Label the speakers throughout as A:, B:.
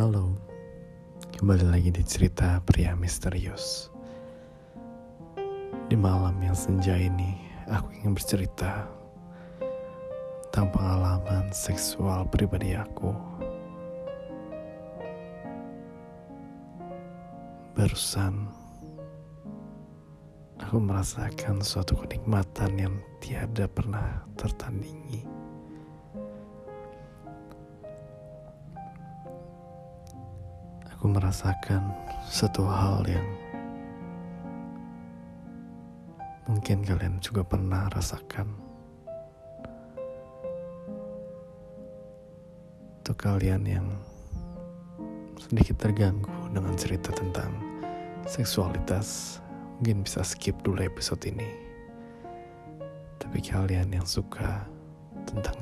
A: Halo, kembali lagi di cerita pria misterius. Di malam yang senja ini, aku ingin bercerita tentang pengalaman seksual pribadi aku. Barusan, aku merasakan suatu kenikmatan yang tiada pernah tertandingi. Aku merasakan satu hal yang mungkin kalian juga pernah rasakan. Untuk kalian yang sedikit terganggu dengan cerita tentang seksualitas, mungkin bisa skip dulu episode ini. Tapi kalian yang suka tentang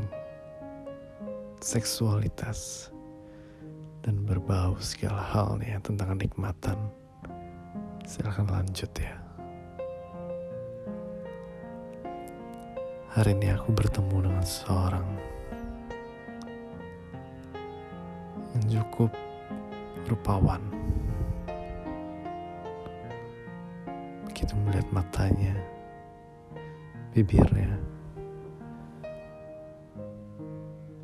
A: seksualitas dan berbau segala hal nih ya, tentang kenikmatan, silahkan lanjut ya. Hari ini aku bertemu dengan seorang yang cukup rupawan. Begitu melihat matanya, bibirnya,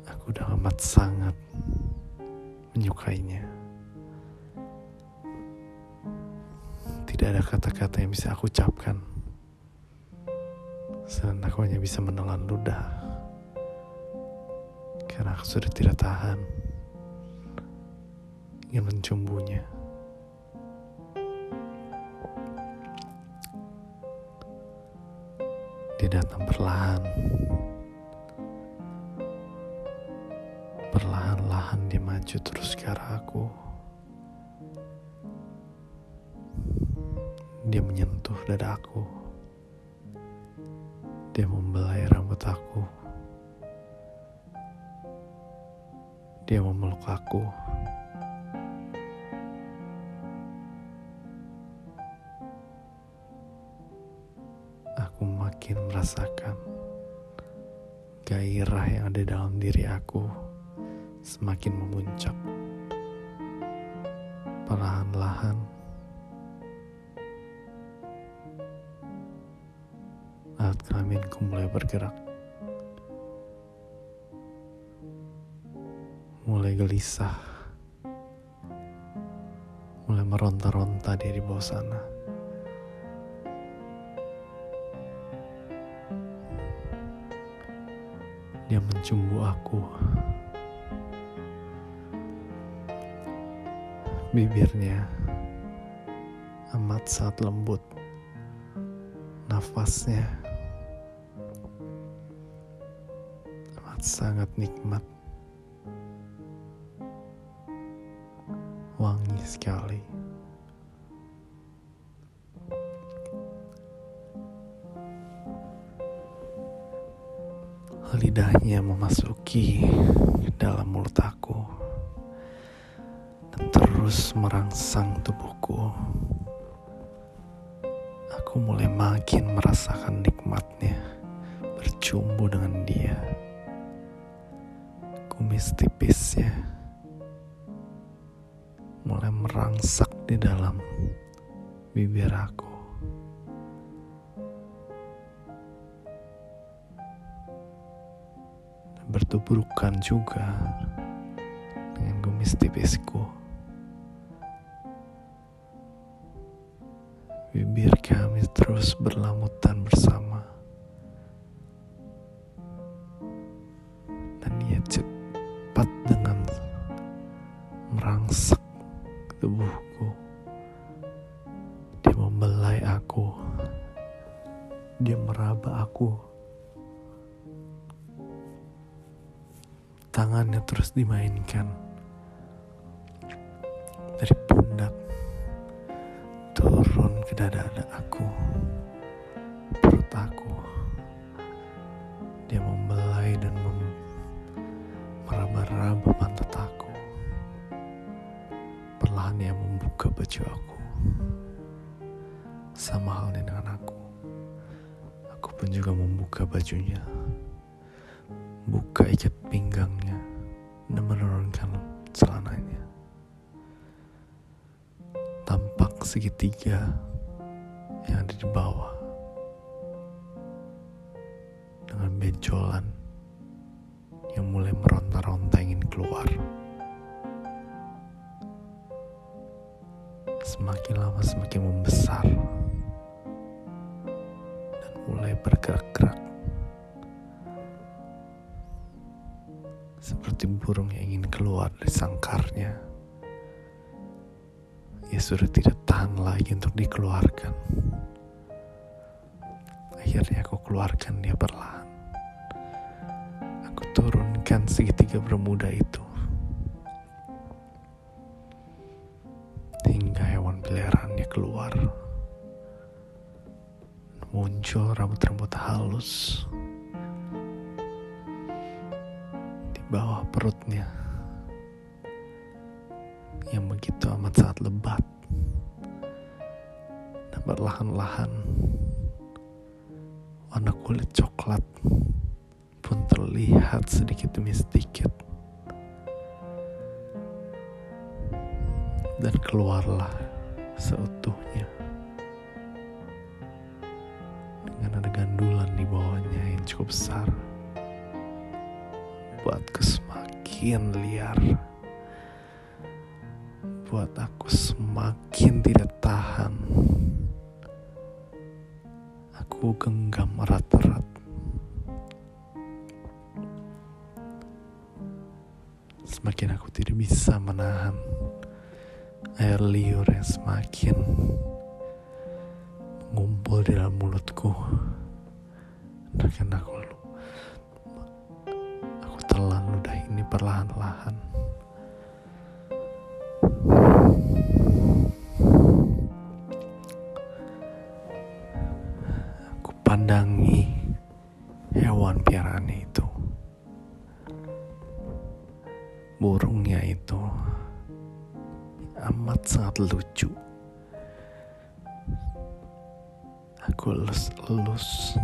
A: aku udah amat sangat menyukainya. Tidak ada kata-kata yang bisa aku ucapkan. Selain aku hanya bisa menelan ludah. Karena aku sudah tidak tahan. Ingin mencumbunya. Dia datang perlahan. Perlahan-lahan dia maju terus ke arah aku. Dia menyentuh dadaku. Dia membelai rambut aku. Dia memeluk aku. Aku makin merasakan gairah yang ada dalam diri aku semakin memuncak. Perlahan-lahan, alat kelaminku mulai bergerak. Mulai gelisah. Mulai meronta-ronta dia di bawah sana. Dia mencumbu aku. Bibirnya amat sangat lembut. Nafasnya amat sangat nikmat. Wangi sekali. Lidahnya memasuki dalam mulut aku terus merangsang tubuhku. Aku mulai makin merasakan nikmatnya bercumbu dengan dia. Kumis tipisnya mulai merangsak di dalam bibir aku. bertubrukan juga dengan kumis tipisku. Bibir kami terus berlamutan bersama. Dan ia cepat dengan merangsak tubuhku. Dia membelai aku. Dia meraba aku. Tangannya terus dimainkan turun ke dada aku, perut aku. Dia membelai dan mem meraba-raba pantat aku. Perlahan dia membuka baju aku. Sama halnya dengan aku. Aku pun juga membuka bajunya. Buka ikat pinggangnya dan menurunkan celananya. segitiga yang ada di bawah dengan benjolan yang mulai meronta-ronta ingin keluar. Semakin lama semakin membesar dan mulai bergerak-gerak seperti burung yang ingin keluar dari sangkarnya. Ia sudah tidak tahan lagi untuk dikeluarkan. Akhirnya aku keluarkan dia perlahan. Aku turunkan segitiga bermuda itu. Hingga hewan peliharaannya keluar. Muncul rambut-rambut halus bawah perutnya yang begitu amat sangat lebat dan perlahan-lahan warna kulit coklat pun terlihat sedikit demi sedikit dan keluarlah seutuhnya dengan ada gandulan di bawahnya yang cukup besar membuatku semakin liar. Buat aku semakin tidak tahan. Aku genggam erat-erat. Semakin aku tidak bisa menahan air liur yang semakin mengumpul di dalam mulutku. Dan aku perlahan-lahan. Sangat lucu. Aku elus-elus.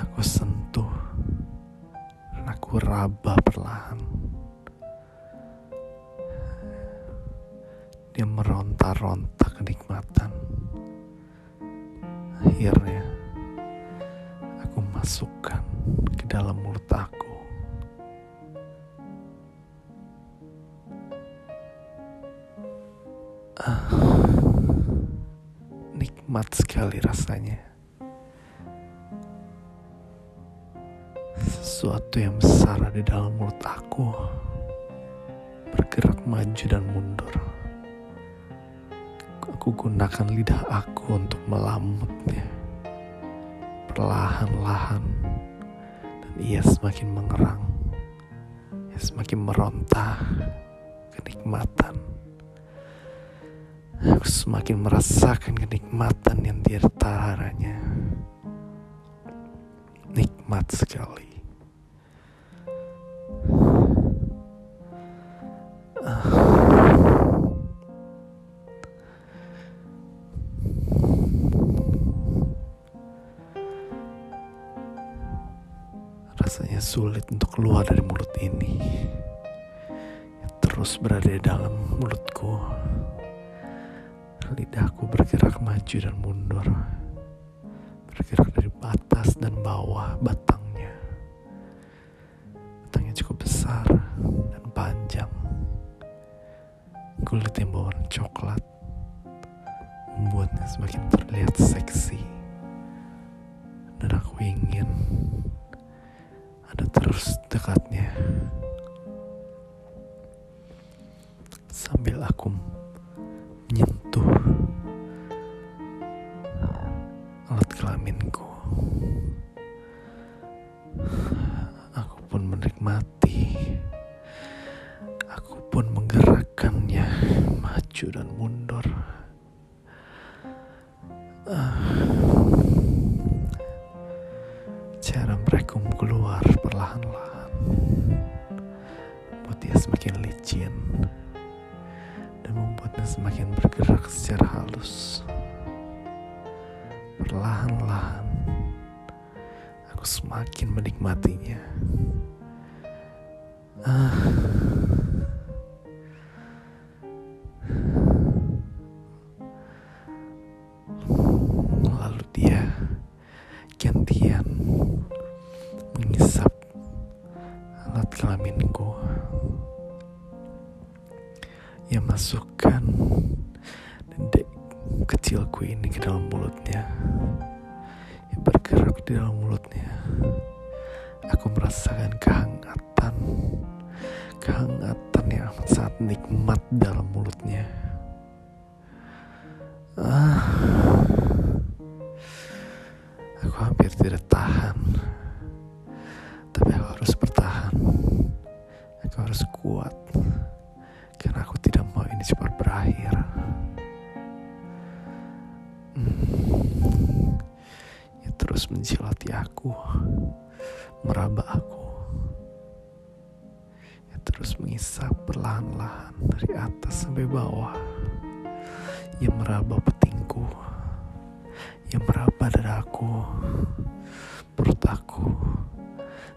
A: Aku sentuh Aku raba perlahan. Dia meronta-ronta kenikmatan. Akhirnya, aku masukkan ke dalam mulut aku. Nikmat sekali rasanya. sesuatu yang besar di dalam mulut aku bergerak maju dan mundur. Aku gunakan lidah aku untuk melamutnya perlahan-lahan dan ia semakin mengerang, ia semakin meronta kenikmatan. Aku semakin merasakan kenikmatan yang tiada. Nikmat sekali. Rasanya sulit untuk keluar dari mulut ini. Terus berada di dalam mulutku. Lidahku bergerak maju dan mundur. Bergerak dari atas dan bawah batangnya. Batangnya cukup besar dan panjang. Kulit yang berwarna coklat membuatnya semakin terlihat seksi. Dan aku ingin ada terus dekatnya. Sambil aku kelaminku. Aku pun menikmati. Aku pun menggerakkannya maju dan mundur. Cara mereka keluar perlahan-lahan dia semakin licin Dan membuatnya semakin bergerak secara halus Perlahan-lahan aku semakin menikmatinya. Ah. Lalu dia gantian mengisap alat kelaminku. Ia masukkan dedek kecilku ini ke dalam mulutnya. Yang bergerak di dalam mulutnya. Aku merasakan kehangatan. Kehangatan yang amat sangat nikmat dalam mulutnya. Ah. Aku hampir tidak tahan. Tapi aku harus bertahan. Aku harus kuat. Karena aku tidak mau ini cepat berakhir. Ya terus menjilati aku meraba aku. Ya terus mengisap perlahan-lahan dari atas sampai bawah. Yang meraba petingku yang meraba dadaku perut aku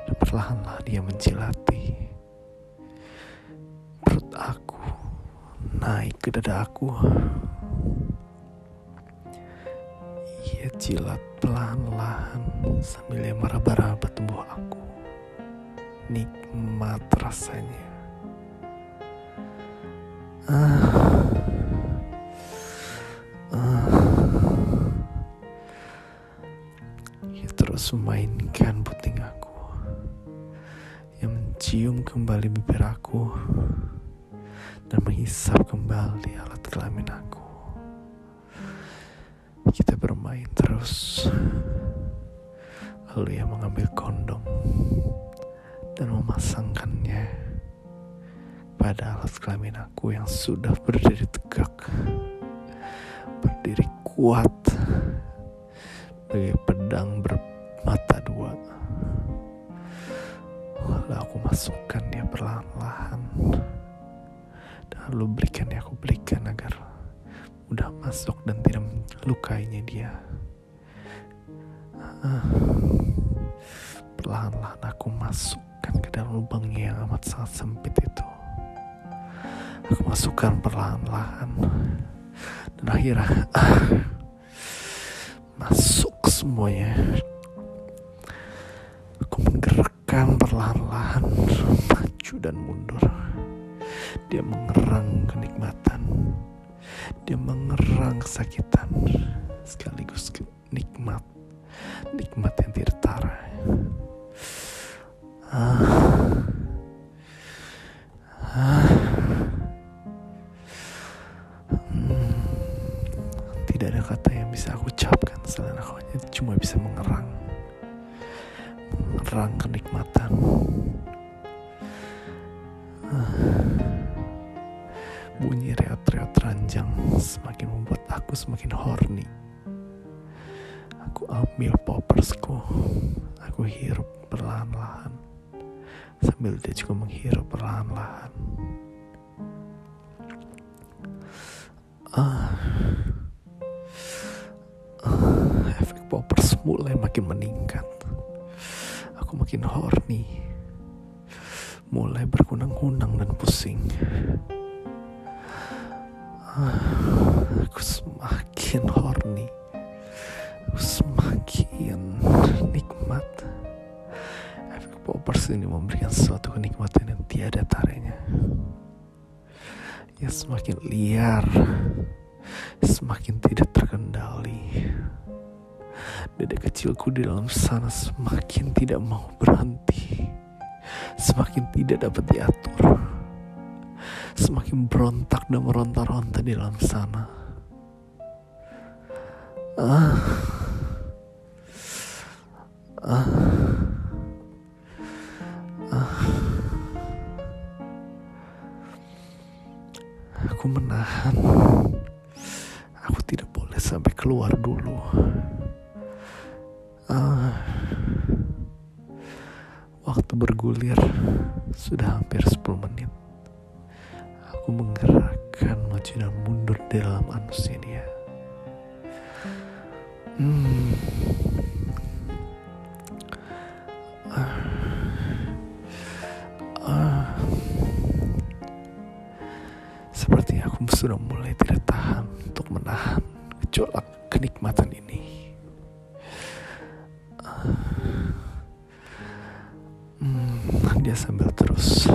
A: dan perlahan-lahan dia menjilati. Perut aku naik ke dada aku ia jilat pelan-lahan sambil dia meraba-raba tubuh aku. Nikmat rasanya. Ah. Terus memainkan puting aku. Yang mencium kembali bibir aku dan menghisap kembali alat kelamin aku. Terus. Lalu ia mengambil kondom dan memasangkannya pada alat kelamin aku yang sudah berdiri tegak, berdiri kuat, bagi pedang ber mata dua lalu aku masukkan dia perlahan-lahan dan lalu berikan dia aku berikan agar mudah masuk dan tidak melukainya dia. Ah, perlahan-lahan aku masukkan ke dalam lubangnya yang amat sangat sempit itu. Aku masukkan perlahan-lahan. Dan akhirnya ah, masuk semuanya. Menggerakkan perlahan-lahan maju dan mundur. Dia mengerang kenikmatan. Dia mengerang kesakitan sekaligus nikmat. Nikmat yang tidak. Ah. Sambil dia juga menghirup perlahan-lahan. Ah, ah, efek poppers mulai makin meningkat. Aku makin horny. Mulai berkunang-kunang dan pusing. Aku semakin horny. Aku semakin poppers ini memberikan suatu kenikmatan yang tiada taranya ya semakin liar semakin tidak terkendali Dedek kecilku di dalam sana semakin tidak mau berhenti. Semakin tidak dapat diatur. Semakin berontak dan meronta-ronta di dalam sana. Ah. Ah. Aku menahan. Aku tidak boleh sampai keluar dulu. Uh, waktu bergulir sudah hampir 10 menit. Aku menggerakkan maju dan mundur di dalam anusnya dia. Hmm. sudah mulai tidak tahan untuk menahan gejolak kenikmatan ini. Hmm, dia sambil terus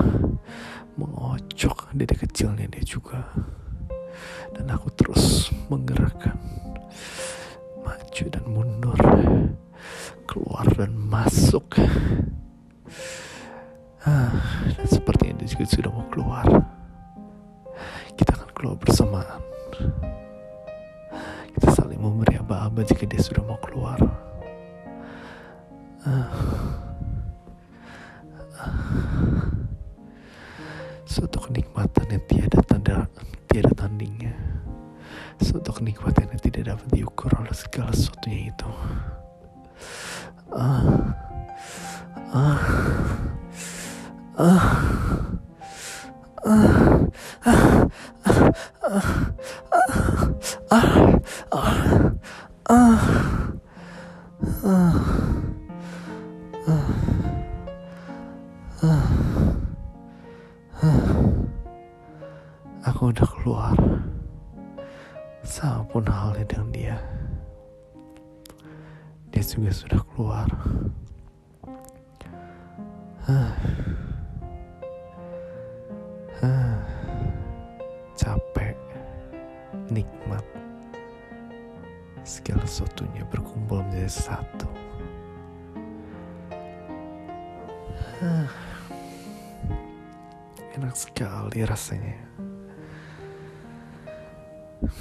A: mengocok dede kecilnya dia juga. Dan aku terus menggerakkan maju dan mundur, keluar dan masuk. Ah, dan sepertinya dia juga sudah mau keluar keluar bersamaan kita saling memberi aba-aba jika dia sudah mau keluar. Suatu kenikmatan yang tiada tanda tiada tandingnya. Suatu kenikmatan yang tidak dapat diukur oleh segala sesuatunya itu ah aku udah keluar. Sama pun halnya dengan dia. Dia juga sudah keluar. Capek nikmat. Segala sesuatunya berkumpul menjadi satu enak sekali rasanya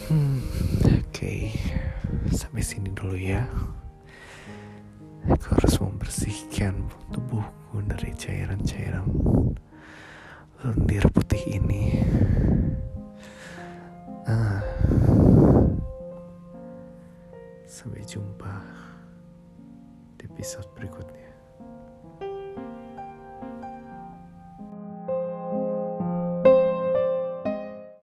A: hmm, oke okay. sampai sini dulu ya aku harus membersihkan tubuhku dari cairan-cairan lendir putih ini ah. sampai jumpa di episode berikutnya